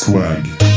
Swag.